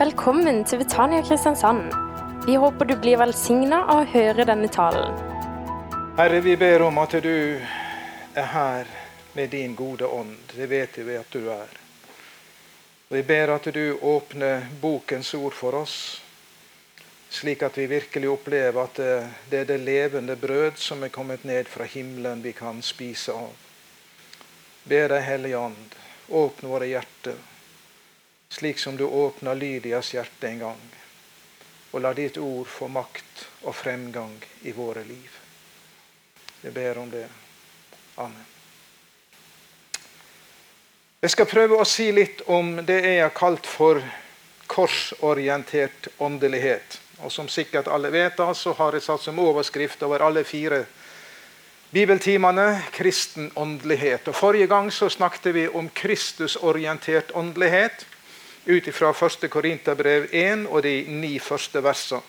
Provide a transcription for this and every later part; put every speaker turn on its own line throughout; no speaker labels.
Velkommen til Betania Kristiansand. Vi håper du blir velsigna av å høre denne talen.
Herre, vi ber om at du er her med din gode ånd. Det vet vi at du er. Vi ber at du åpner bokens ord for oss, slik at vi virkelig opplever at det, det er det levende brød som er kommet ned fra himmelen vi kan spise av. Ber deg, Hellige Ånd, åpne våre hjerter, slik som du åpna Lydias hjerte en gang. Og la ditt ord få makt og fremgang i våre liv. Jeg ber om det. Amen. Jeg skal prøve å si litt om det jeg har kalt for korsorientert åndelighet. Og Som sikkert alle vet, så har jeg satt som overskrift over alle fire bibeltimene 'kristen åndelighet'. Og Forrige gang så snakket vi om Kristusorientert åndelighet ut fra 1. Korinterbrev 1 og de ni første versene.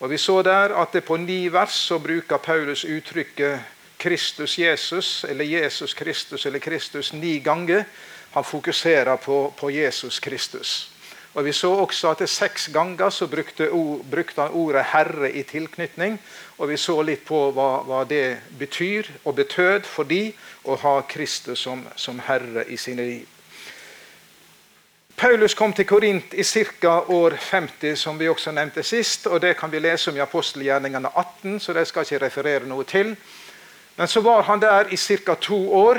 Og Vi så der at det på ni vers så bruker Paulus uttrykket Kristus Jesus, eller Jesus Kristus eller Kristus ni ganger. Han fokuserer på, på Jesus Kristus. Og Vi så også at det seks ganger så brukte, brukte, han ordet 'herre' i tilknytning. Og vi så litt på hva, hva det betyr og betød for de å ha Kristus som, som herre i sine liv. Paulus kom til Korint i ca. år 50, som vi også nevnte sist. og Det kan vi lese om i apostelgjerningene 18, så det skal jeg ikke referere noe til. Men så var han der i ca. to år.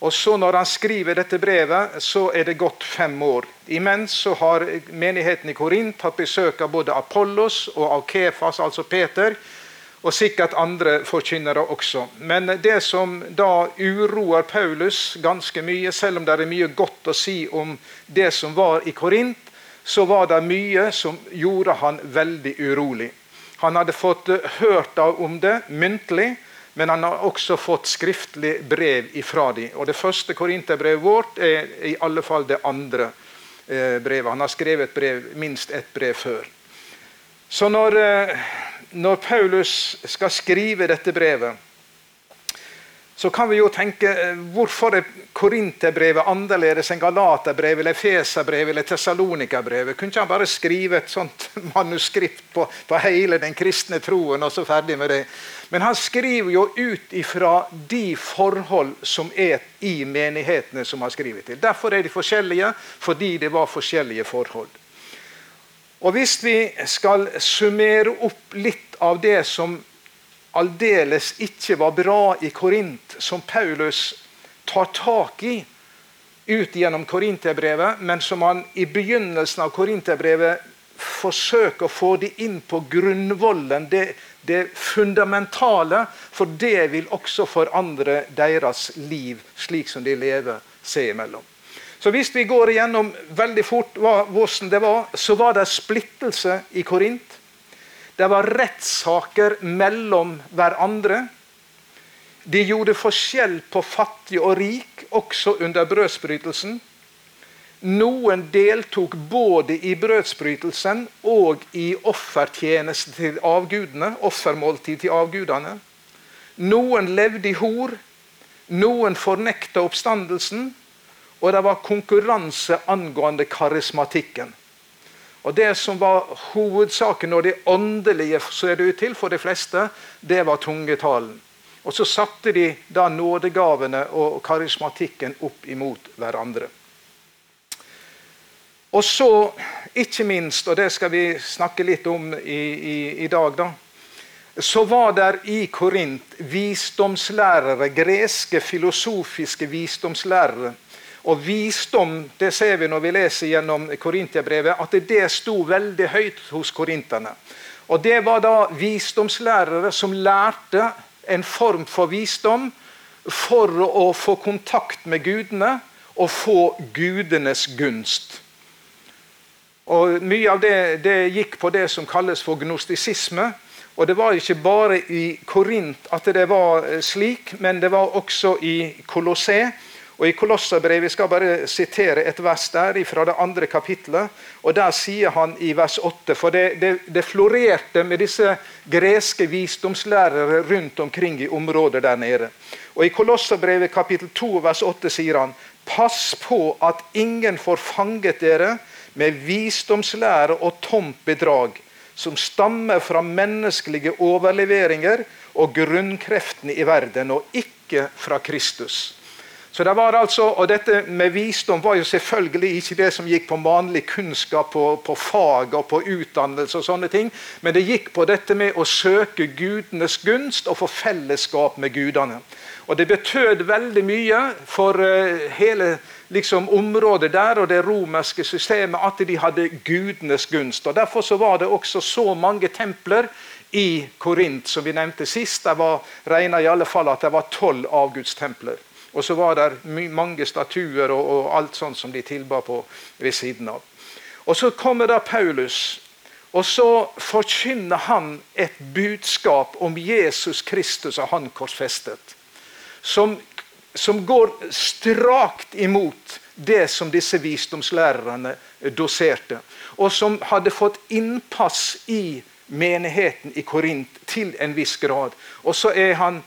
Og så Når han skriver dette brevet, så er det gått fem år. Imens så har menigheten i Korint hatt besøk av både Apollos og av Kefas, altså Peter, og sikkert andre forkynnere også. Men det som da uroer Paulus ganske mye, selv om det er mye godt å si om det som var i Korint, så var det mye som gjorde han veldig urolig. Han hadde fått hørt om det muntlig. Men han har også fått skriftlig brev ifra dem. Og Det første korinterbrevet vårt er i alle fall det andre eh, brevet. Han har skrevet brev, minst ett brev før. Så når, eh, når Paulus skal skrive dette brevet, så kan vi jo tenke eh, hvorfor er Korinterbrevet annerledes enn Galaterbrevet, eller Feserbrevet eller Tessalonikabrevet? Kunne ikke han bare skrive et sånt manuskript på, på, hele den kristne troen og så ferdig med det? Men han skriver jo ut ifra de forhold som er i menighetene som han skriver til. Derfor er de forskjellige, fordi det var forskjellige forhold. Og Hvis vi skal summere opp litt av det som aldeles ikke var bra i Korint, som Paulus tar tak i ut gjennom Korinterbrevet, men som han i begynnelsen av Korinterbrevet forsøker å få de inn på grunnvollen, det, det fundamentale, for det vil også forandre deres liv slik som de lever seg imellom. Så Hvis vi går igjennom veldig fort hvordan det var, så var det splittelse i Korint. Det var rettssaker mellom hverandre. De gjorde forskjell på fattig og rik, også under brødsbrytelsen. Noen deltok både i brødsbrytelsen og i offertjeneste til avgudene, offermåltid til avgudene. Noen levde i hor, noen fornekta oppstandelsen, og det var konkurranse angående karismatikken. Og Det som var hovedsaken når det åndelige ser det ut til for de fleste, det var tungetalen. Og Så satte de da nådegavene og karismatikken opp imot hverandre. Og så, ikke minst, og det skal vi snakke litt om i, i, i dag, da, så var der i Korint visdomslærere, greske filosofiske visdomslærere og visdom det ser vi når vi leser gjennom Korintiabrevet, at det sto veldig høyt hos korinterne. Og Det var da visdomslærere som lærte en form for visdom for å få kontakt med gudene og få gudenes gunst. Og Mye av det, det gikk på det som kalles for gnostisisme. Og Det var ikke bare i Korint at det var slik, men det var også i Kolosseum og I Kolosserbrevet skal bare sitere et vers der fra det andre kapitlet. og Der sier han i vers 8 For det, det, det florerte med disse greske visdomslærere rundt omkring i området der nede. Og I Kolosserbrevet kapittel 2 vers 8 sier han Pass på at ingen får fanget dere med visdomslære og tomt bedrag, som stammer fra menneskelige overleveringer og grunnkreftene i verden, og ikke fra Kristus. Så det var altså, og Dette med visdom var jo selvfølgelig ikke det som gikk på vanlig kunnskap, på, på fag og på utdannelse, og sånne ting, men det gikk på dette med å søke gudenes gunst og få fellesskap med gudene. Og Det betød veldig mye for uh, hele liksom, området der og det romerske systemet at de hadde gudenes gunst. Og Derfor så var det også så mange templer i Korint som vi nevnte sist. Det var regna fall at det var tolv avgudstempler. Og så var det mange statuer og, og, alt sånt som de tilba på ved siden av. Og Så kommer da Paulus, og så forkynner han et budskap om Jesus Kristus og han korsfestet. Som, som går strakt imot det som disse visdomslærerne doserte. Og som hadde fått innpass i menigheten i Korint til en viss grad. Og så er han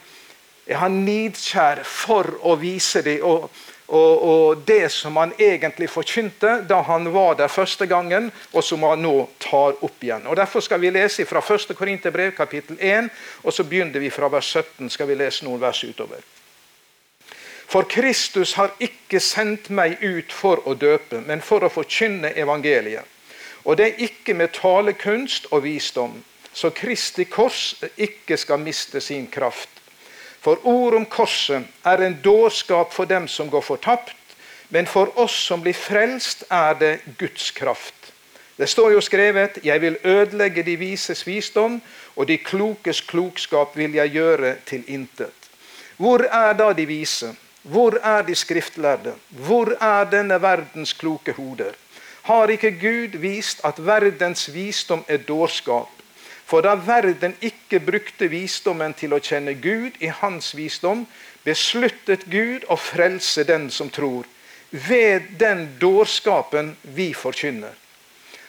er han nidkjær for å vise dem og, og, og, det som han egentlig forkynte da han var der første gangen, og som han nå tar opp igjen. Og Derfor skal vi lese fra 1. Korinterbrev kapittel 1, og så begynner vi fra vers 17. skal vi lese noen vers utover. For Kristus har ikke sendt meg ut for å døpe, men for å forkynne evangeliet. Og det er ikke med talekunst og visdom, så Kristi kors ikke skal miste sin kraft. For ord om korset er en dårskap for dem som går fortapt, men for oss som blir frelst, er det Guds kraft. Det står jo skrevet 'Jeg vil ødelegge de vises visdom, og de klokes klokskap vil jeg gjøre til intet'. Hvor er da de vise? Hvor er de skriftlærde? Hvor er denne verdens kloke hoder? Har ikke Gud vist at verdens visdom er dårskap? For da verden ikke brukte visdommen til å kjenne Gud i hans visdom, besluttet Gud å frelse den som tror, ved den dårskapen vi forkynner.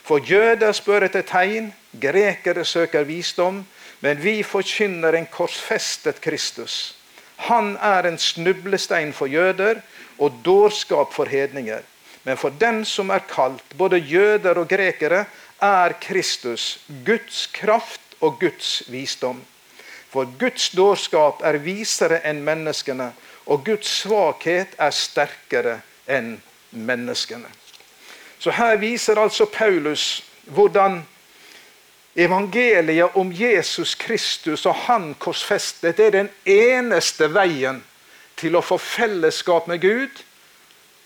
For jøder spør etter tegn, grekere søker visdom, men vi forkynner en korsfestet Kristus. Han er en snublestein for jøder og dårskap for hedninger. Men for dem som er kalt, både jøder og grekere, er Kristus, Guds kraft og Guds visdom. For Guds dårskap er visere enn menneskene, og Guds svakhet er sterkere enn menneskene. Så her viser altså Paulus hvordan evangeliet om Jesus Kristus og Han korsfestet er den eneste veien til å få fellesskap med Gud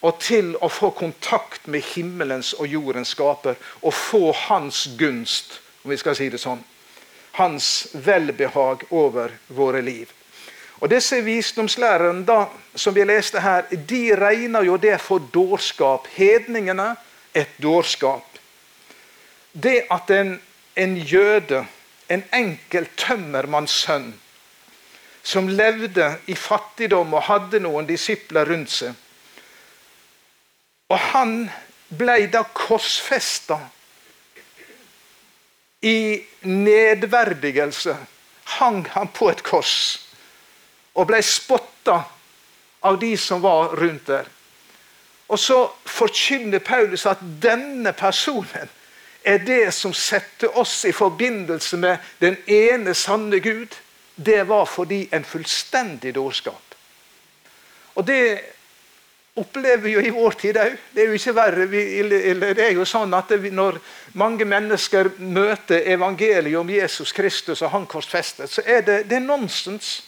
og til å få kontakt med himmelens og jordens skaper og få hans gunst, om vi skal si det sånn. Hans velbehag over våre liv. Og Disse visdomslærerne da, som vi leste her, de regner jo det for dårskap. Hedningene et dårskap. Det at en, en jøde, en enkel tømmermannssønn, som levde i fattigdom og hadde noen disipler rundt seg, og han ble da korsfesta i nedverdigelse. Hang han på et kors og ble spotta av de som var rundt der. Og så forkynner Paulus at denne personen er det som setter oss i forbindelse med den ene sanne Gud. Det var fordi en fullstendig dårskap. Og det opplever vi jo i vår tid òg. Det er jo ikke verre. det er jo sånn at Når mange mennesker møter evangeliet om Jesus Kristus og han korsfestet, så er det, det er nonsens.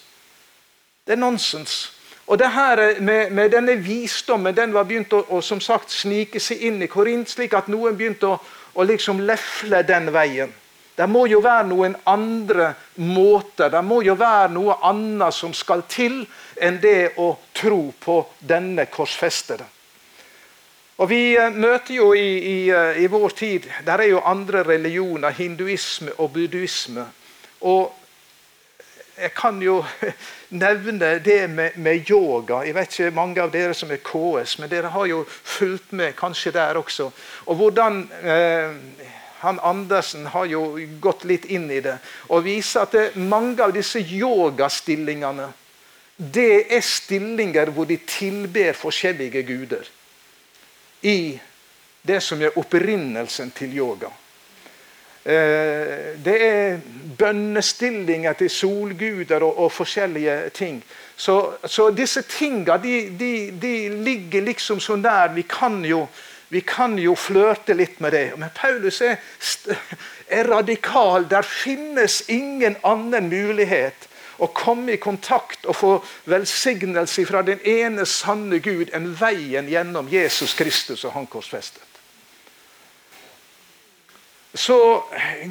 Det er nonsens. Og det her med, med, denne visdommen den var begynt å, å som sagt, snike seg inn i Korint, slik at noen begynte å, å liksom lefle den veien. Det må jo være noen andre måter, det må jo være noe annet som skal til enn det å tro på denne korsfestede. Og Vi eh, møter jo i, i, eh, i vår tid Der er jo andre religioner, hinduisme og buddhisme. Og jeg kan jo nevne det med, med, yoga. Jeg vet ikke mange av dere som er KS, men dere har jo fulgt med kanskje der også. Og hvordan eh, han Andersen har jo gått litt inn i det og viser at mange av disse yogastillingene det er stillinger hvor de tilber forskjellige guder. I det som er opprinnelsen til yoga. Eh, det er bønnestillinger til solguder og, og forskjellige ting. Så, så disse tinga de, de, de, ligger liksom så nær. Vi kan jo, vi kan jo flørte litt med det. Men Paulus er, er radikal. Der finnes ingen annen mulighet å komme i kontakt og få velsignelse fra den ene sanne Gud enn veien gjennom Jesus Kristus og han korsfestet. Så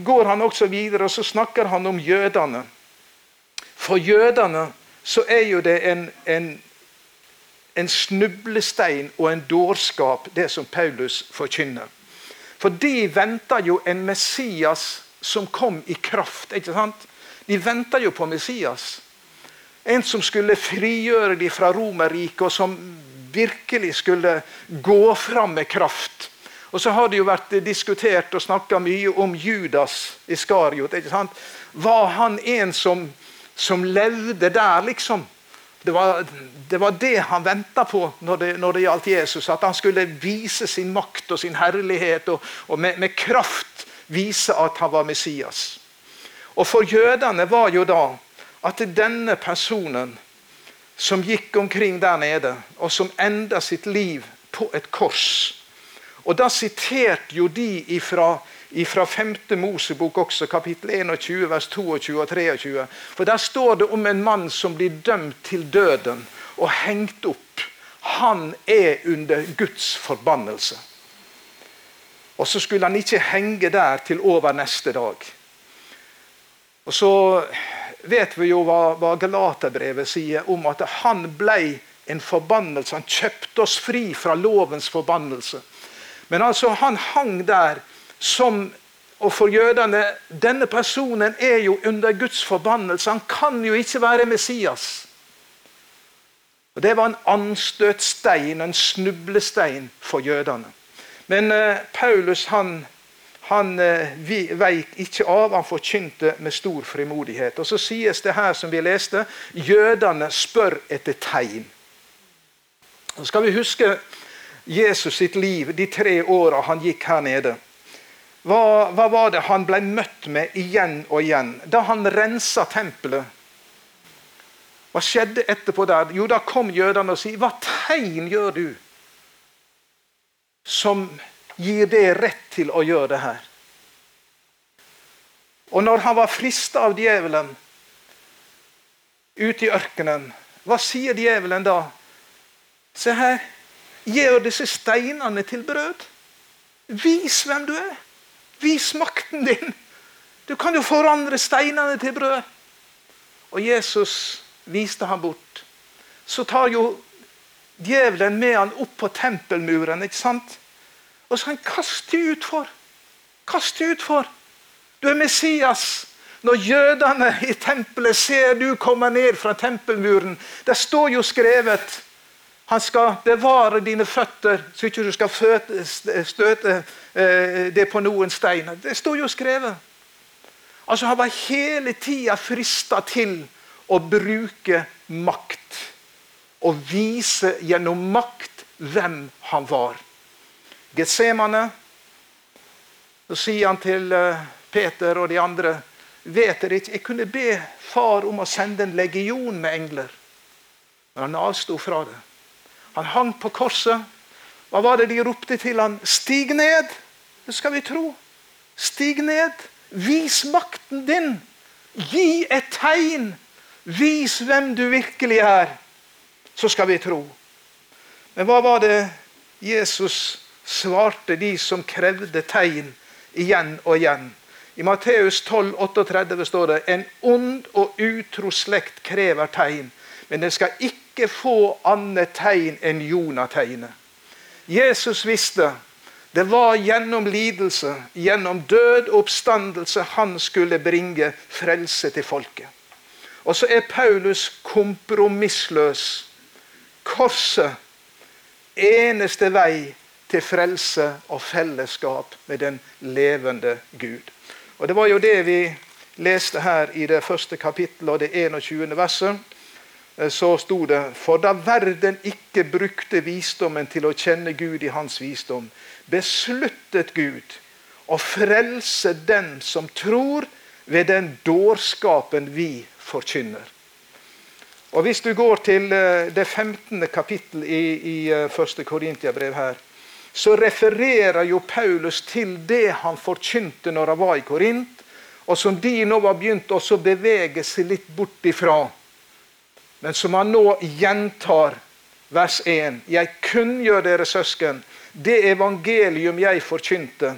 går han også videre og så snakker han om jødene. For jødene så er jo det en, en, en snublestein og en dårskap, det som Paulus forkynner. For de venter jo en Messias som kom i kraft. ikke sant? De venter jo på Messias. En som skulle frigjøre dem fra Romerriket, og som virkelig skulle gå fram med kraft. Og så har det jo vært diskutert og snakka mye om Judas Iskariot. ikke sant? Var han en som som levde der, liksom. Det var, det var det, han venta på når det, når det, gjaldt Jesus. At han skulle vise sin makt og sin herlighet og, og med, med, kraft vise at han var Messias. Og For jødene var jo da at denne personen som gikk omkring der nede, og som enda sitt liv på et kors Og Da siterte jo de ifra fra 5. Mosebok også, kapittel 21, vers 22 og 23. For Der står det om en mann som blir dømt til døden og hengt opp. Han er under Guds forbannelse. Og så skulle han ikke henge der til over neste dag. Og så vet vi jo hva, hva Galaterbrevet sier om at han ble en forbannelse. Han kjøpte oss fri fra lovens forbannelse. Men altså, han hang der som og for jødene denne personen er jo under Guds forbannelse. Han kan jo ikke være Messias. Og Det var en anstøtstein, en snublestein for jødene. Men eh, Paulus han, han eh, veik ikke av. Han forkynte med stor frimodighet. Og Så sies det her, som vi leste, jødene spør etter tegn. Så skal vi huske Jesus sitt liv de tre åra han gikk her nede. Hva, hva, var det han ble møtt med igjen og igjen? Da han rensa tempelet, hva skjedde etterpå der? Jo, da kom jødene og sa Hva tegn gjør du som gir deg rett til å gjøre det her? Og når han var frista av djevelen ute i ørkenen, hva sier djevelen da? Se her, gjør disse steinene til brød. Vis hvem du er. Vis makten din! Du kan jo forandre steinene til brød. Og Jesus viste ham bort. Så tar jo djevelen med han opp på tempelmuren. ikke sant? Og så han kaste utfor. Kaste utfor. Du er Messias. Når jødene i tempelet ser du komme ned fra tempelmuren, det står jo skrevet han skal bevare dine føtter, så ikke du skal støte eh, det på noen steiner. Det står jo skrevet. Altså Han var hele tida frista til å bruke makt. Og vise gjennom makt hvem han var. Getsemane. Så sier han til eh, Peter og de andre vet dere ikke, Jeg kunne be far om å sende en legion med engler. Men han avsto fra det. Han hang på korset. Hva var det de ropte til han? Stig ned! Det skal vi tro. Stig ned. Vis makten din. Gi et tegn. Vis hvem du virkelig er. Så skal vi tro. Men hva var det Jesus svarte de som krevde tegn igjen og igjen? I Matteus 12, 38 står det en ond og utro slekt krever tegn, men det skal ikke ikke få annet tegn enn Jonategnet. Jesus visste det var gjennom lidelse, gjennom død og oppstandelse, han skulle bringe frelse til folket. Og så er Paulus kompromissløs. Korset eneste vei til frelse og fellesskap med den levende Gud. Og Det var jo det vi leste her i det første kapittelet og det 21. verset. Eh, så sto det For da verden ikke brukte visdommen til å kjenne Gud i hans visdom, besluttet Gud å frelse den som tror, ved den dårskapen vi forkynner. Og Hvis du går til eh, det 15. kapittel i, i 1. Eh, Korintiabrev her, så refererer jo Paulus til det han forkynte når han var i Korint, og som de nå var begynt å bevege seg litt bort ifra. Men som han nå gjentar, vers 1. Jeg kunngjør dere søsken, det evangelium jeg forkynte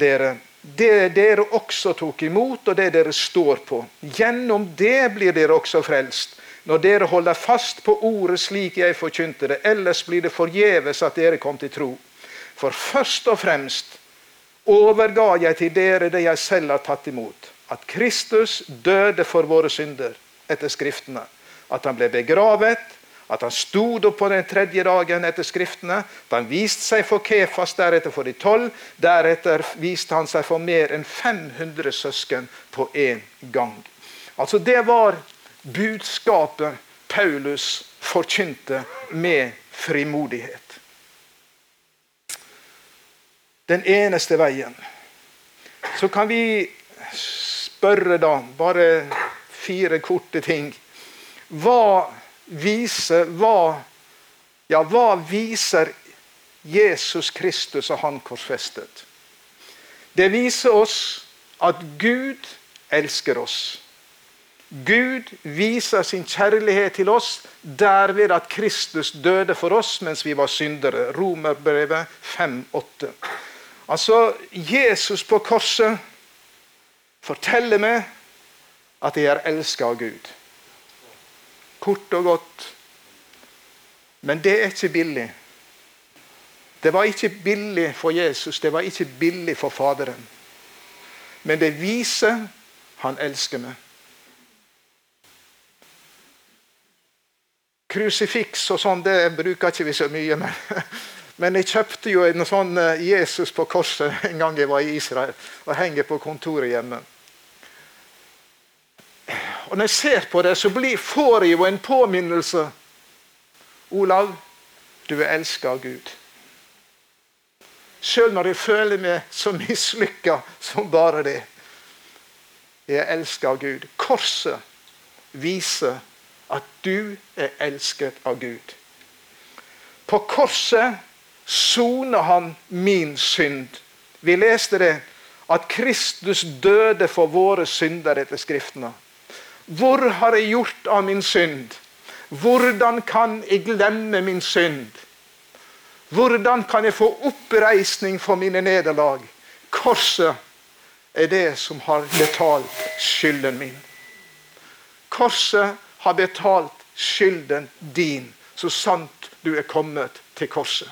dere, det dere også tok imot, og det dere står på. Gjennom det blir dere også frelst når dere holder fast på ordet slik jeg forkynte det. Ellers blir det forgjeves at dere kom til tro. For først og fremst overga jeg til dere det jeg selv har tatt imot. At Kristus døde for våre synder etter Skriftene. At han ble begravet, at han stod opp på den tredje dagen etter Skriftene. At han viste seg for Kefas, deretter for de tolv. Deretter viste han seg for mer enn 500 søsken på én gang. Altså Det var budskapet Paulus forkynte med frimodighet. Den eneste veien. Så kan vi spørre, da, bare fire korte ting. Hva viser hva, ja, hva viser Jesus Kristus og Han korsfestet? Det viser oss at Gud elsker oss. Gud viser sin kjærlighet til oss derved at Kristus døde for oss mens vi var syndere. Romerbrevet 5,8. Altså, Jesus på korset forteller meg at jeg er elska av Gud. Kort og godt. Men det er ikke billig. Det var ikke billig for Jesus, det var ikke billig for Faderen. Men det viser han elsker meg. Krusifiks og sånn, det bruker ikke vi så mye. Men, men jeg kjøpte jo en sånn eh, Jesus på korset en gang jeg var i Israel, og henger på kontoret hjemme. Og Når jeg ser på det, så blir, får jeg jo en påminnelse. Olav, du er elska av Gud. Sjøl når jeg føler meg så mislykka som bare det. Jeg er elska av Gud. Korset viser at du er elsket av Gud. På korset soner han min synd. Vi leste det, at Kristus døde for våre synder etter Skriftene. Hvor har jeg gjort av min synd? Hvordan kan jeg glemme min synd? Hvordan kan jeg få oppreisning for mine nederlag? Korset er det som har betalt skylden min. Korset har betalt skylden din, så sant du er kommet til korset.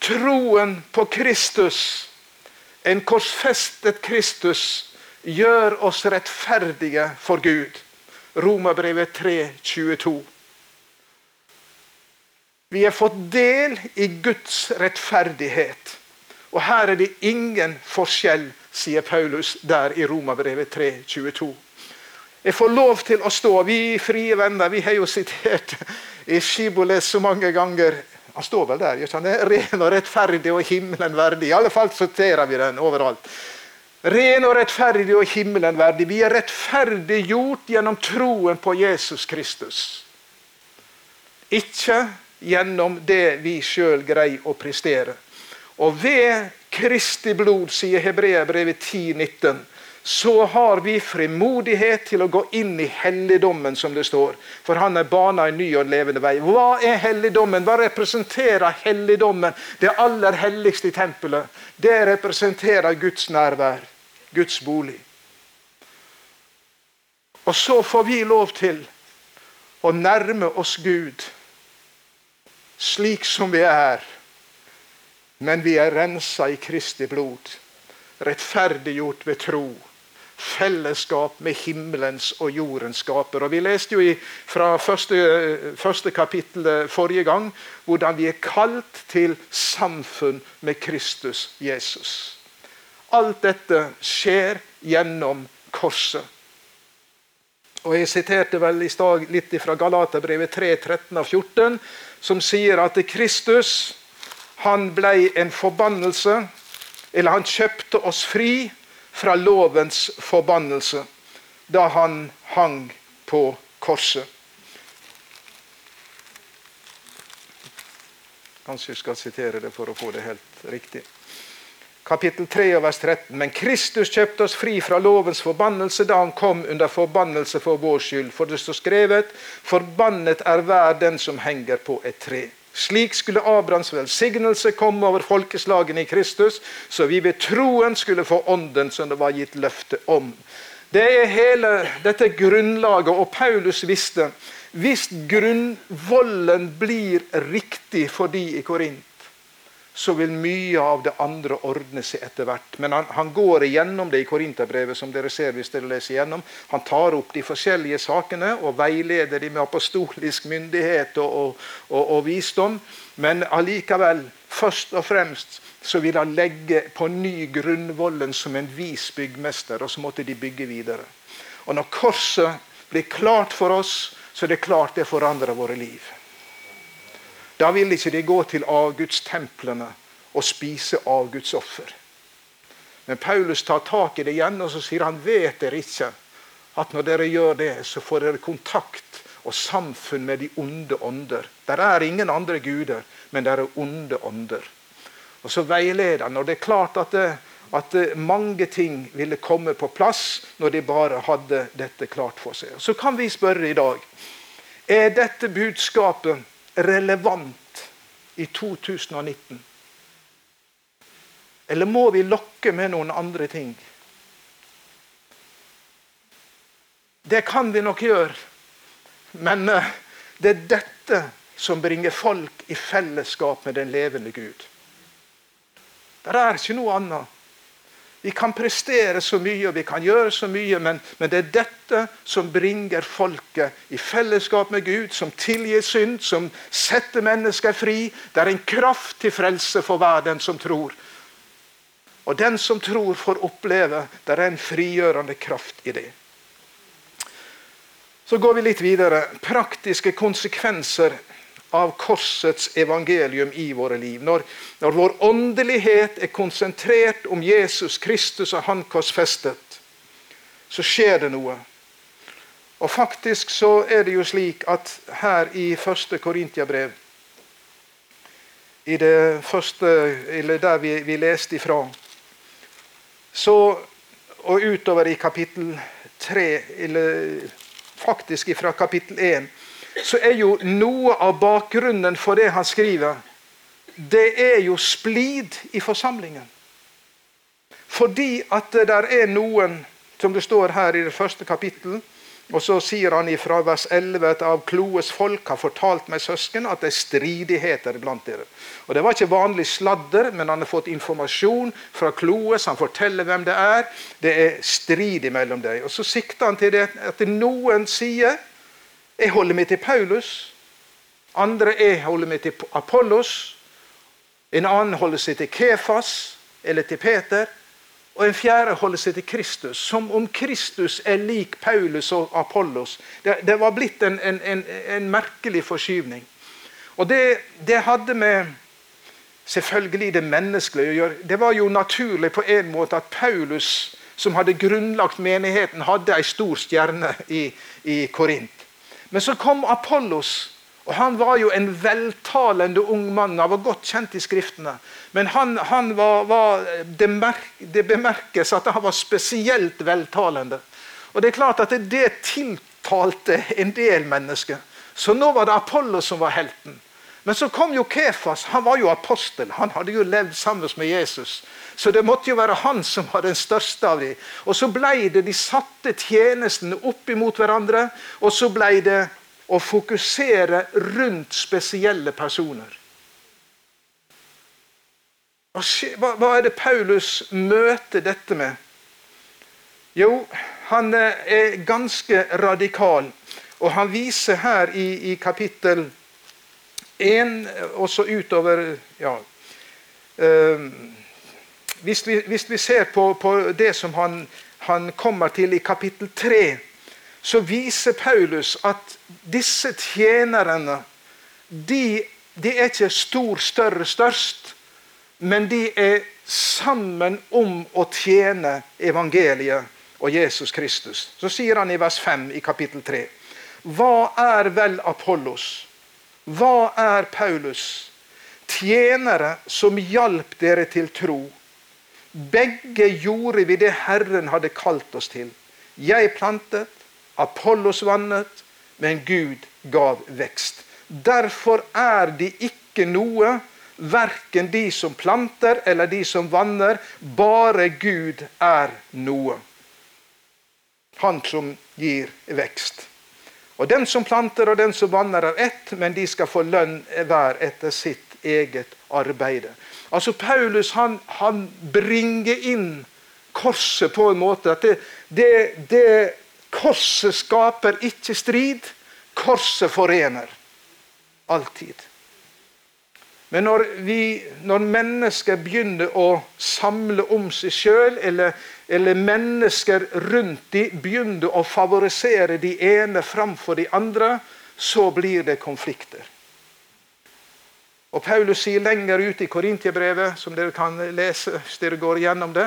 Troen på Kristus, en korsfestet Kristus, gjør oss rettferdige for Gud. Romerbrevet 3, 22. Vi har fått del i Guds rettferdighet. Og her er det ingen forskjell, sier Paulus der i Romerbrevet 3, 22. Jeg får lov til å stå. Vi frie venner vi har jo sitert i Skiboles så mange ganger. Han står vel der. gjør han det? Ren og rettferdig og himmelen verdig. I alle fall sorterer vi den overalt. Ren og rettferdig og himmelen verdig. Vi er rettferdiggjort gjennom troen på Jesus Kristus. Ikke gjennom det vi sjøl greier å prestere. Og ved Kristi blod, sier Hebreabrevet 10,19, så har vi frimodighet til å gå inn i helligdommen, som det står. For han er bana en ny og levende vei. Hva er helligdommen? Hva representerer helligdommen? Det aller helligste i tempelet. Det representerer Guds nærvær. Guds bolig. Og så får vi lov til å nærme oss Gud slik som vi er. Men vi er rensa i Kristi blod, rettferdiggjort ved tro. Fellesskap med himmelens og jordens skaper. Og Vi leste jo fra første, første kapittel forrige gang hvordan vi er kalt til samfunn med Kristus Jesus. Alt dette skjer gjennom korset. Og Jeg siterte vel i stad litt fra Galaterbrevet 3, 13 av 14, som sier at Kristus han ble en forbannelse, eller han kjøpte oss fri fra lovens forbannelse da han hang på korset. Kanskje jeg skal sitere det for å få det helt riktig kapittel 3 vers 13. Men Kristus kjøpte oss fri fra lovens forbannelse da han kom under forbannelse for vår skyld. For det står skrevet:" Forbannet er hver den som henger på et tre. Slik skulle Abrahams velsignelse komme over folkeslagene i Kristus, så vi ved troen skulle få ånden som det var gitt løfte om. Det er hele dette grunnlaget, og Paulus visste hvis grunnvollen blir riktig for de i Korint, så vil mye av det andre ordne seg etter hvert. Men han, han går igjennom det i Korinterbrevet, som dere ser hvis dere leser igjennom. Han tar opp de forskjellige sakene og veileder dem med apostolisk myndighet og, og, og, og visdom. Men allikevel, først og fremst, så vil han legge på ny grunnvollen som en vis byggmester, og så måtte de bygge videre. Og når korset blir klart for oss, så er det klart det forandrer våre liv. Da vil ikke de gå til avgudstemplene og spise avgudsoffer. Men Paulus tar tak i det igjen og så sier han vet dere ikke at når dere gjør det, så får dere kontakt og samfunn med de onde ånder. Der er ingen andre guder, men der er onde ånder. Og Så veileder han. Og det er klart at, det, at mange ting ville komme på plass når de bare hadde dette klart for seg. Så kan vi spørre i dag er dette budskapet relevant i 2019? Eller må vi lokke med noen andre ting? Det kan vi nok gjøre, men eh, det er dette som bringer folk i fellesskap med den levende Gud. Det er ikke noe annet. Vi kan prestere så mye og vi kan gjøre så mye, men, men, det er dette som bringer folket i fellesskap med Gud, som tilgir synd, som setter mennesker fri. Det er en kraft til frelse for hver den som tror. Og den som tror, får oppleve det er en frigjørende kraft i det. Så går vi litt videre. Praktiske konsekvenser av korsets evangelium i våre liv. Når, når, vår åndelighet er konsentrert om Jesus Kristus og Han korsfestet, så skjer det noe. Og faktisk så er det jo slik at her i første Korintiabrev, i det første, eller der vi, vi leste ifra, så, og utover i kapittel 3, eller faktisk fra kapittel 1, så er jo noe av bakgrunnen for det han skriver, det er jo splid i forsamlingen. Fordi at det der er noen, som det står her i det første kapittelet, og så sier han fra vers 11 at av Kloes folk har fortalt meg søsken at det er stridigheter blant dere. Og Det var ikke vanlig sladder, men han har fått informasjon fra Kloes. Han forteller hvem det er. Det er strid mellom dem. Og Så sikter han til det at noen sier jeg holder meg til Paulus. Andre jeg holder meg til Apollos. En annen holder seg til Kefas eller til Peter. Og en fjerde holder seg til Kristus, som om Kristus er lik Paulus og Apollos. Det, det var blitt en, en, en, en, merkelig forskyvning. Og det, det hadde med selvfølgelig det menneskelige å gjøre. Det var jo naturlig på en måte at Paulus, som hadde grunnlagt menigheten, hadde ei stor stjerne i, i Korint. Men så kom Apollos. og Han var jo en veltalende ung mann. Han var godt kjent i Skriftene. Men han, han var, var det, merk, det, bemerkes at han var spesielt veltalende. Og Det er klart at det, tiltalte en del mennesker. Så nå var det Apollos som var helten. Men så kom jo Kefas. Han var jo apostel. Han hadde jo levd sammen med Jesus. Så det måtte jo være han som var den største av dem. Og så ble det de satte tjenestene opp imot hverandre, og så ble det å fokusere rundt spesielle personer. Hva er det Paulus møter dette med? Jo, han eh, er ganske radikal. Og han viser her i, i kapittel 1, og så utover ja, øh, hvis vi, hvis vi ser på, på, det som han, han, kommer til i kapittel 3, så viser Paulus at disse tjenerne de, de er ikke stor, større, størst, men de er sammen om å tjene evangeliet og Jesus Kristus. Så sier han i vers 5 i kapittel 3. Hva er vel Apollos? Hva er Paulus? Tjenere som hjalp dere til tro. Begge gjorde vi det Herren hadde kalt oss til. Jeg plantet, Apollos vannet, men Gud gav vekst. Derfor er de ikke noe, verken de som planter eller de som vanner. Bare Gud er noe. Han som gir vekst. Og Den som planter og den som vanner er ett, men de skal få lønn hver etter sitt eget arbeid. Altså Paulus han, han bringer inn korset på en måte at det, det, det Korset skaper ikke strid. Korset forener. Alltid. Men når, vi, når mennesker begynner å samle om seg sjøl, eller, eller, mennesker rundt dem begynner å favorisere de ene framfor de andre, så blir det konflikter. Og Paulus sier lenger ute i Korintiebrevet, som dere kan lese hvis dere går igjennom det,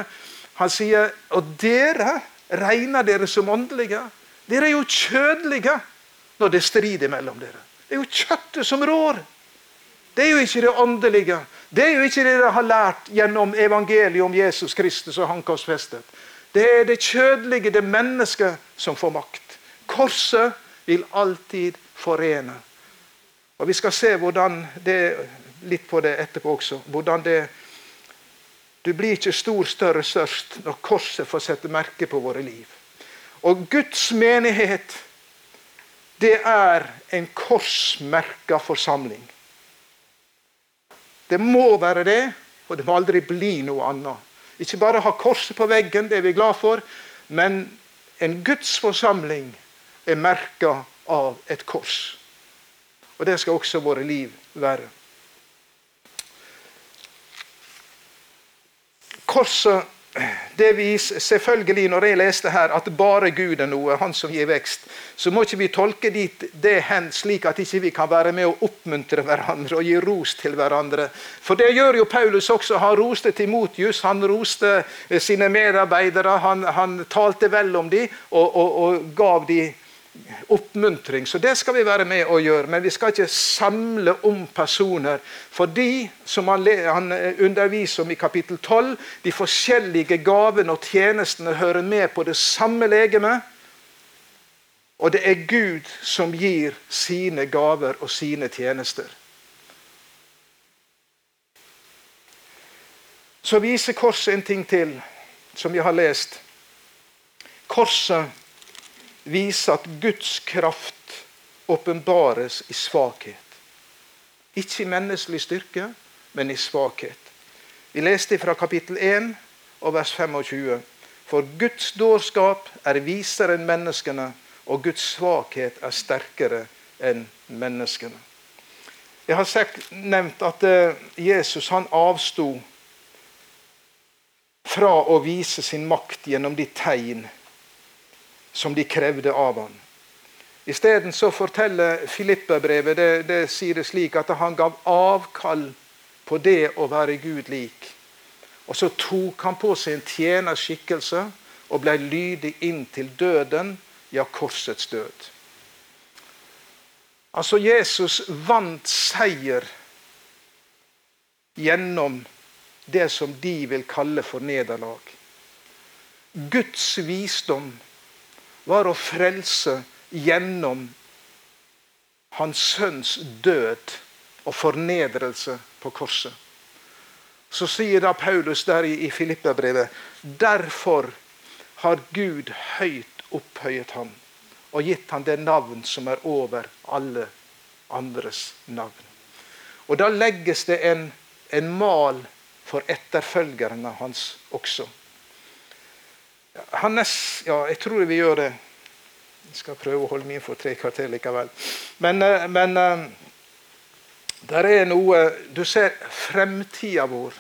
han sier og dere regner dere som åndelige. Dere er jo kjødelige når det strider mellom dere. Det er jo kjøttet som rår. Det er jo ikke det åndelige. Det er jo ikke det dere har lært gjennom evangeliet om Jesus Kristus og han. Det er det kjødelige, det mennesket, som får makt. Korset vil alltid forene. Og Vi skal se hvordan det, litt på det etterpå også. hvordan det Du blir ikke stor, større, størst når korset får sette merke på våre liv. Og Guds menighet, det er en korsmerka forsamling. Det må være det, og det må aldri bli noe annet. Ikke bare ha korset på veggen, det er vi glad for, men en Guds forsamling er merka av et kors. Og det skal også våre liv være. Korset det viser selvfølgelig, når jeg leste her, at bare Gud er noe, han som gir vekst, så må ikke vi tolke dit, det hen slik at ikke vi kan være med å oppmuntre hverandre og gi ros til hverandre. For det gjør jo Paulus også. Han roste Timotius, han roste sine medarbeidere. Han, han talte vel om dem og, og, og gav dem oppmuntring. Så det skal vi være med å gjøre. Men vi skal ikke samle om personer. For de som han, han underviser om i kapittel 12, de forskjellige gavene og tjenestene hører med på det samme legeme. Og det er Gud som gir sine gaver og sine tjenester. Så viser korset en ting til, som vi har lest. Korset viser at Guds kraft åpenbares i svakhet. Ikke i menneskelig styrke, men i svakhet. Vi leste fra kapittel 1 og vers 25. For Guds dårskap er visere enn menneskene, og Guds svakhet er sterkere enn menneskene. Jeg har nevnt at eh, Jesus han avsto fra å vise sin makt gjennom de tegn som de krevde av ham. Isteden forteller Filippa-brevet det, det sier det slik at han gav avkall på det å være Gud lik. Og så tok han på seg en tjenerskikkelse og ble lydig inn til døden, ja, korsets død. Altså, Jesus vant seier gjennom det som de vil kalle for nederlag. Guds visdom var å frelse gjennom hans sønns død og fornedrelse på korset. Så sier da Paulus der i, Filippabrevet derfor har Gud høyt opphøyet ham og gitt ham det navn som er over alle andres navn. Og Da legges det en, en mal for etterfølgerne hans også. Hannes Ja, jeg tror vi gjør det. Jeg skal prøve å holde min for tre kvarter likevel. Men, eh, men eh, der er noe Du ser fremtida vår.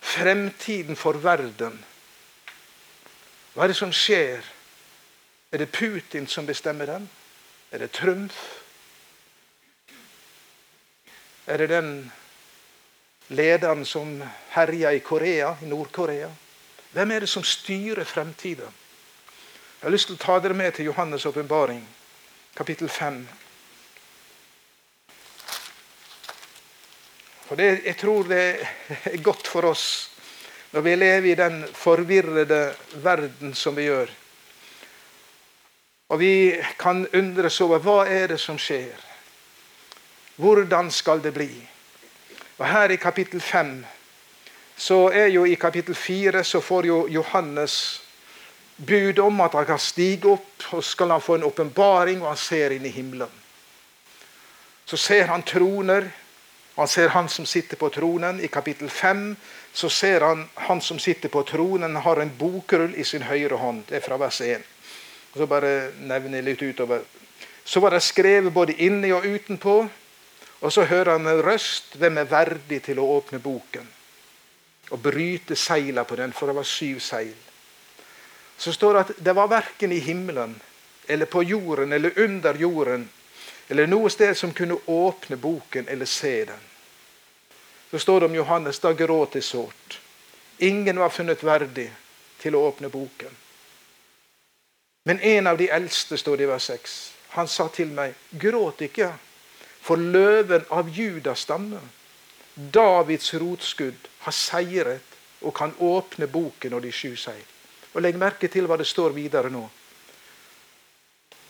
Fremtiden for verden. Hva er det som skjer Er det Putin som bestemmer den? Er det Trump? Er det den lederen som herjer i Korea, i Nord-Korea? Hvem er det som styrer fremtiden? Jeg har lyst til å ta dere med til Johannes' åpenbaring, kapittel 5. For det, Jeg tror det er godt for oss når vi lever i den forvirrede verden som vi gjør. Og vi kan undres over hva er det som skjer. Hvordan skal det bli? Og Her i kapittel 5 så er jo i kapittel 4 så får jo Johannes bud om at han kan stige opp, og skal han få en åpenbaring, og han ser inn i himmelen. Så ser han troner, han ser han som sitter på tronen. I kapittel 5 så ser han han som sitter på tronen, har en bokrull i sin høyre hånd. Det er fra vers 1. Og så bare nevner jeg litt utover. Så var det skrevet både inni og utenpå. Og så hører han en røst. Hvem er verdig til å åpne boken? Og bryte seila på den, for det var syv seil. Så står det at det var verken i himmelen eller på jorden eller under jorden eller noe sted som kunne åpne boken eller se den. Så står det om Johannes da gråt det sårt. Ingen var funnet verdig til å åpne boken. Men en av de eldste, står det i vers 6, han sa til meg, gråt ikke, for løven av Judas stamme, Davids rotskudd, har seiret og kan åpne boken og de sju seil. Og Legg merke til hva det står videre nå.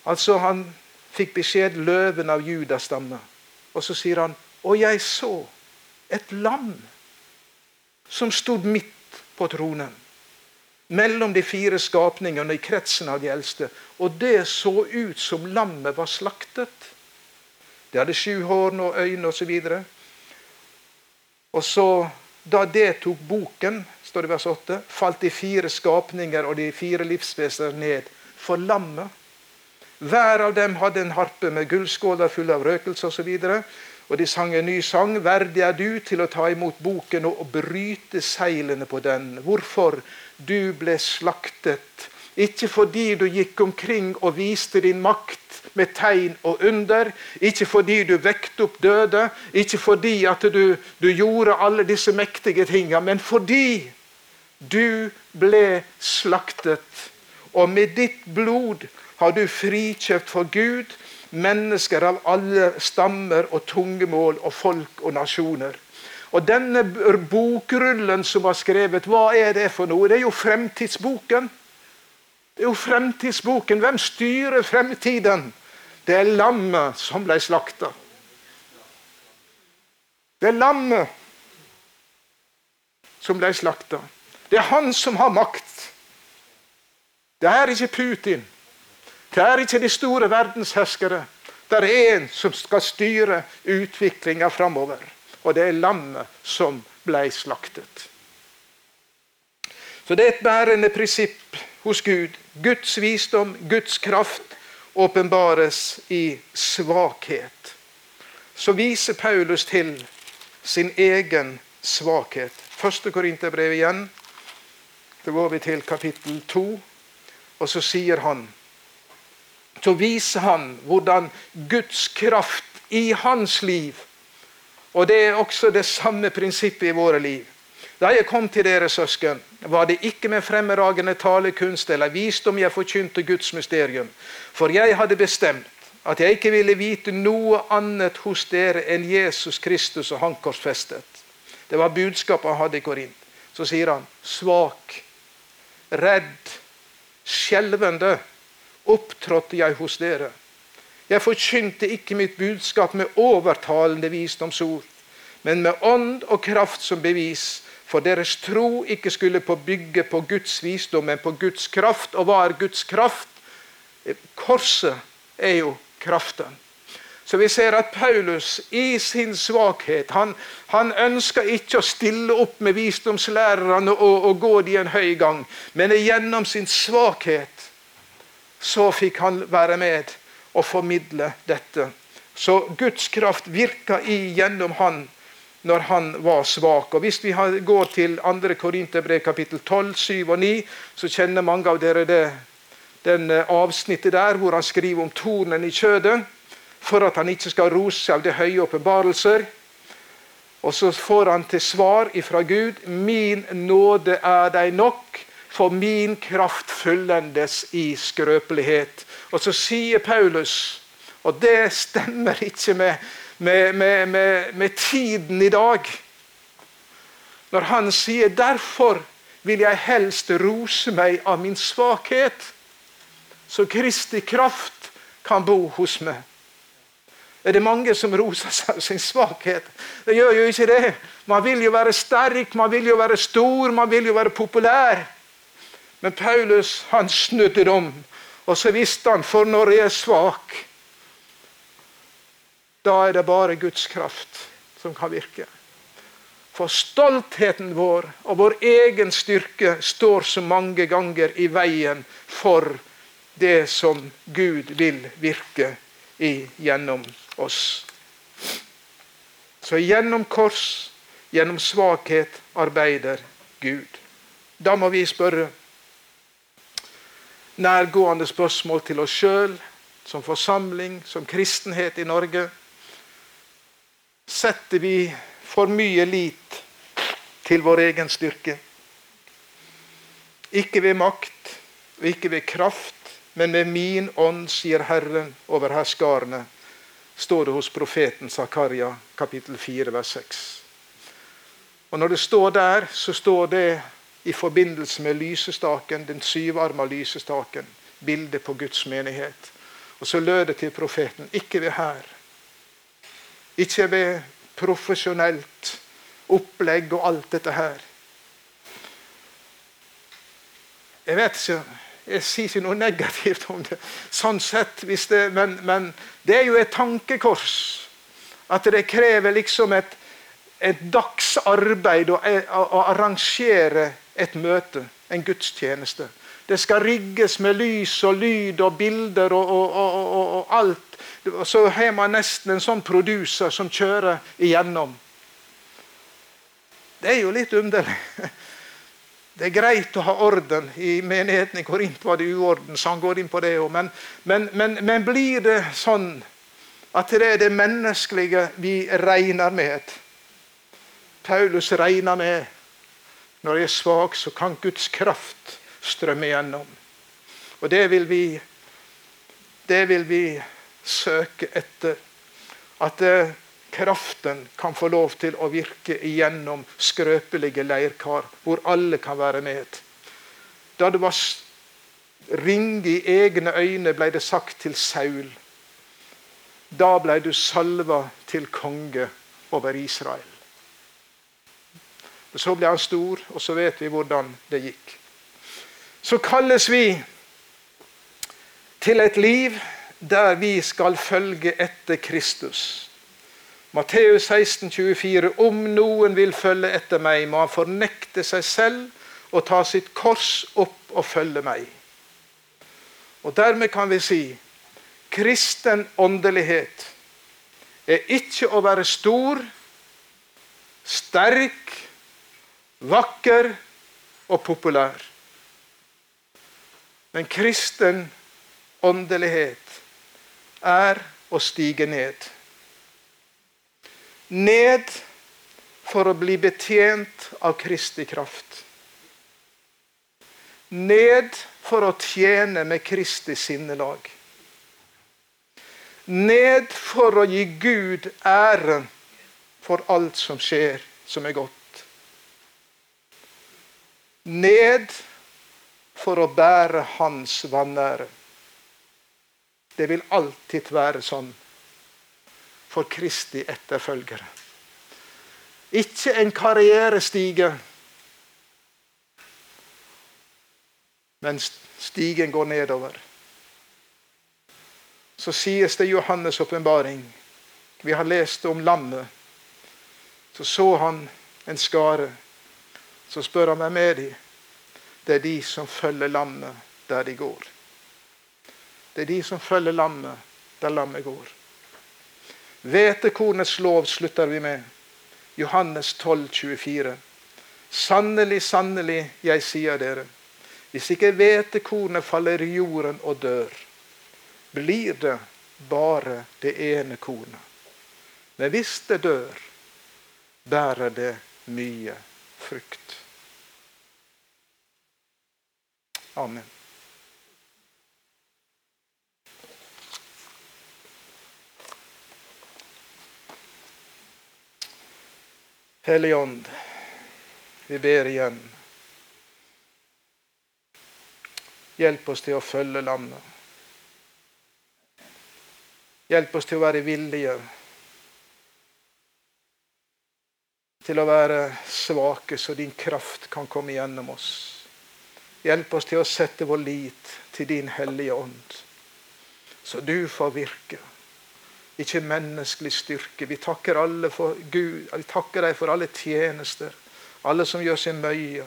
Altså, Han fikk beskjed 'løven av Judas stamme'. Og så sier han 'Og jeg så et lam som stod midt på tronen' mellom de fire skapningene i kretsen av de eldste. Og det så ut som lammet var slaktet. Det hadde sju horn og øyne osv. Og, og så, da det tok boken, står det i vers 8, falt de fire skapninger og de fire livsvesener ned for lammet. Hver av dem hadde en harpe med gullskåler fulle av røkelse osv. Og de sang en ny sang. Verdig er du til å ta imot boken og bryte seilene på den. Hvorfor? Du ble slaktet. Ikke fordi du gikk omkring og viste din makt med tegn og under. Ikke fordi du vekte opp døde. Ikke fordi at du, du gjorde alle disse mektige tingene. Men fordi du ble slaktet. Og med ditt blod har du frikjøpt for Gud mennesker av alle stammer og tungemål og folk og nasjoner. Og denne bokrullen som var skrevet, hva er det for noe? Det er jo fremtidsboken. Det er jo fremtidsboken. Hvem styrer fremtiden? Det er lammet som ble slakta. Det er lammet som ble slakta. Det er han som har makt. Det er ikke Putin. Det er ikke de store verdensherskere. Det er en som skal styre utviklinga framover. Og det er lammet som ble slaktet. Så det er et bærende prinsipp hos Gud. Guds visdom, Guds kraft, åpenbares i svakhet. Så viser Paulus til sin egen svakhet. Første Korinterbrev igjen. Da går vi til kapittel to, og så sier han så viser han hvordan Guds kraft i hans liv Og det er også det samme prinsippet i våre liv. Da jeg kom til dere søsken, var det ikke med fremragende talekunst eller visdom jeg forkynte Guds mysterium, for jeg hadde bestemt at jeg ikke ville vite noe annet hos dere enn Jesus Kristus og Han korsfestet. Det var budskapet han hadde i Korint. Så sier han svak, redd, skjelvende opptrådte jeg hos dere. Jeg forkynte ikke mitt budskap med overtalende visdomsord, men med ånd og kraft som bevis, for deres tro ikke skulle på bygge på Guds visdom, men på Guds kraft. Og hva er Guds kraft? Korset er jo kraften. Så vi ser at Paulus i sin svakhet han, han ønsker ikke å stille opp med visdomslærerne og, og gå de en høy gang, men gjennom sin svakhet så fikk han være med og formidle dette. Så Guds kraft virka gjennom han når han var svak. Og Hvis vi går til 2. Korinterbrev kapittel 12, 7 og 9, så kjenner mange av dere det, den eh, avsnittet der hvor han skriver om tornen i kjødet, for at han ikke skal rose av de høye åpenbarelser. Og så får han til svar ifra Gud min nåde er deg nok, for min kraft fyllendes i skrøpelighet. Og så sier Paulus, og det stemmer ikke med, med, med, med tiden i dag, når han sier derfor vil jeg helst rose meg av min svakhet, så Kristi kraft kan bo hos meg. Er det mange som roser seg av sin svakhet? Det gjør jo ikke det. Man vil jo være sterk, man vil jo være stor, man vil jo være populær. Men Paulus han snudde om, og så visste han for når jeg er svak, da er det bare Guds kraft som kan virke. For stoltheten vår og vår egen styrke står så mange ganger i veien for det som Gud vil virke i gjennom oss. Så gjennom kors, gjennom svakhet, arbeider Gud. Da må vi spørre nærgående spørsmål til oss sjøl, som forsamling, som kristenhet i Norge. Setter vi for mye lit til vår egen styrke? Ikke ved makt og ikke ved kraft, men med min ånd, sier Herren over herskarene, står det hos profeten Zakaria kapittel 4 vers 6. Og Når det står der, så står det i forbindelse med lysestaken, den syvarma lysestaken, bildet på Guds menighet. Og så lød det til profeten ikke ved hær, ikke ved profesjonelt opplegg og alt dette her. Jeg vet ikke Jeg sier ikke noe negativt om det, sånn sett, det, men, men, det er jo et tankekors. At det krever liksom et, et dagsarbeid å, å arrangere et møte, en gudstjeneste. Det skal rigges med lys og lyd og bilder og, og, og, og alt. Så har man nesten en sånn producer som kjører igjennom. Det er jo litt underlig. Det er greit å ha orden. I menigheten i Korint var det uorden, så han går inn på det òg. Men, men, men, men, blir det sånn at det er det menneskelige vi regner med? Paulus regner med når jeg er svak, så kan Guds kraft strømme gjennom. Og det vil vi, det vil vi søke etter. At eh, kraften kan få lov til å virke igjennom skrøpelige leirkar, hvor alle kan være med. Da det var ringe i egne øyne, ble det sagt til Saul. Da ble du salva til konge over Israel. Så ble han stor, og så vet vi hvordan det gikk. Så kalles vi til et liv der vi skal følge etter Kristus. Matteus 16, 24. Om noen vil følge etter meg, må han fornekte seg selv og ta sitt kors opp og følge meg. Og Dermed kan vi si kristen åndelighet er ikke å være stor, sterk, vakker og populær. Men kristen åndelighet er å stige ned. Ned for å bli betjent av Kristi kraft. Ned for å tjene med Kristi sinnelag. Ned for å gi Gud æren for alt som skjer som er godt ned for å bære hans vanære. Det vil alltid være sånn for Kristi etterfølgere. Ikke en karrierestige, men stigen går nedover. Så sies det i Johannes' åpenbaring Vi har lest om lammet. Så så han en skare så spør han hvem er de? Det er de som følger lammet der de går. Det er de som følger lammet der lammet går. Hvetekornets lov slutter vi med. Johannes 12, 24. Sannelig, sannelig, jeg sier dere. Hvis ikke hvetekornet faller i jorden og dør, blir det bare det ene kornet. Men hvis det dør, bærer det mye frukt. Amen. Hellige Ånd, vi ber igjen. Hjelp oss til å følge landet. Hjelp oss til å være villige til å være svake, så din kraft kan komme gjennom oss. Hjelp oss til å sette vår lit til din Hellige Ånd, så du får virke. Ikke menneskelig styrke. Vi takker, alle for Gud, vi takker deg for alle tjenester, alle som gjør sin møye.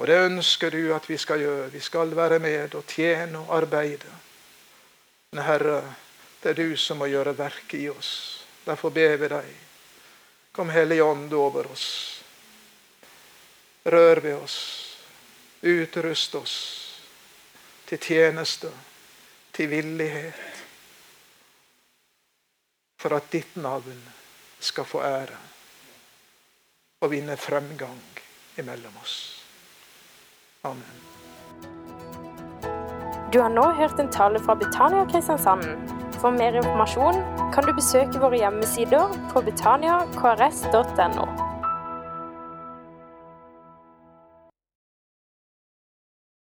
Og det ønsker du at vi skal gjøre. Vi skal være med og tjene og arbeide. Men Herre, det er du som må gjøre verket i oss. Derfor ber vi deg. Kom Hellige Ånd over oss. Rør ved oss. Utrust oss til tjeneste, til villighet. For at ditt navn skal få ære og vinne fremgang imellom oss. Amen.
Du har nå hørt en tale fra Betania Kristiansand. For mer informasjon kan du besøke våre hjemmesider på betaniakrs.no.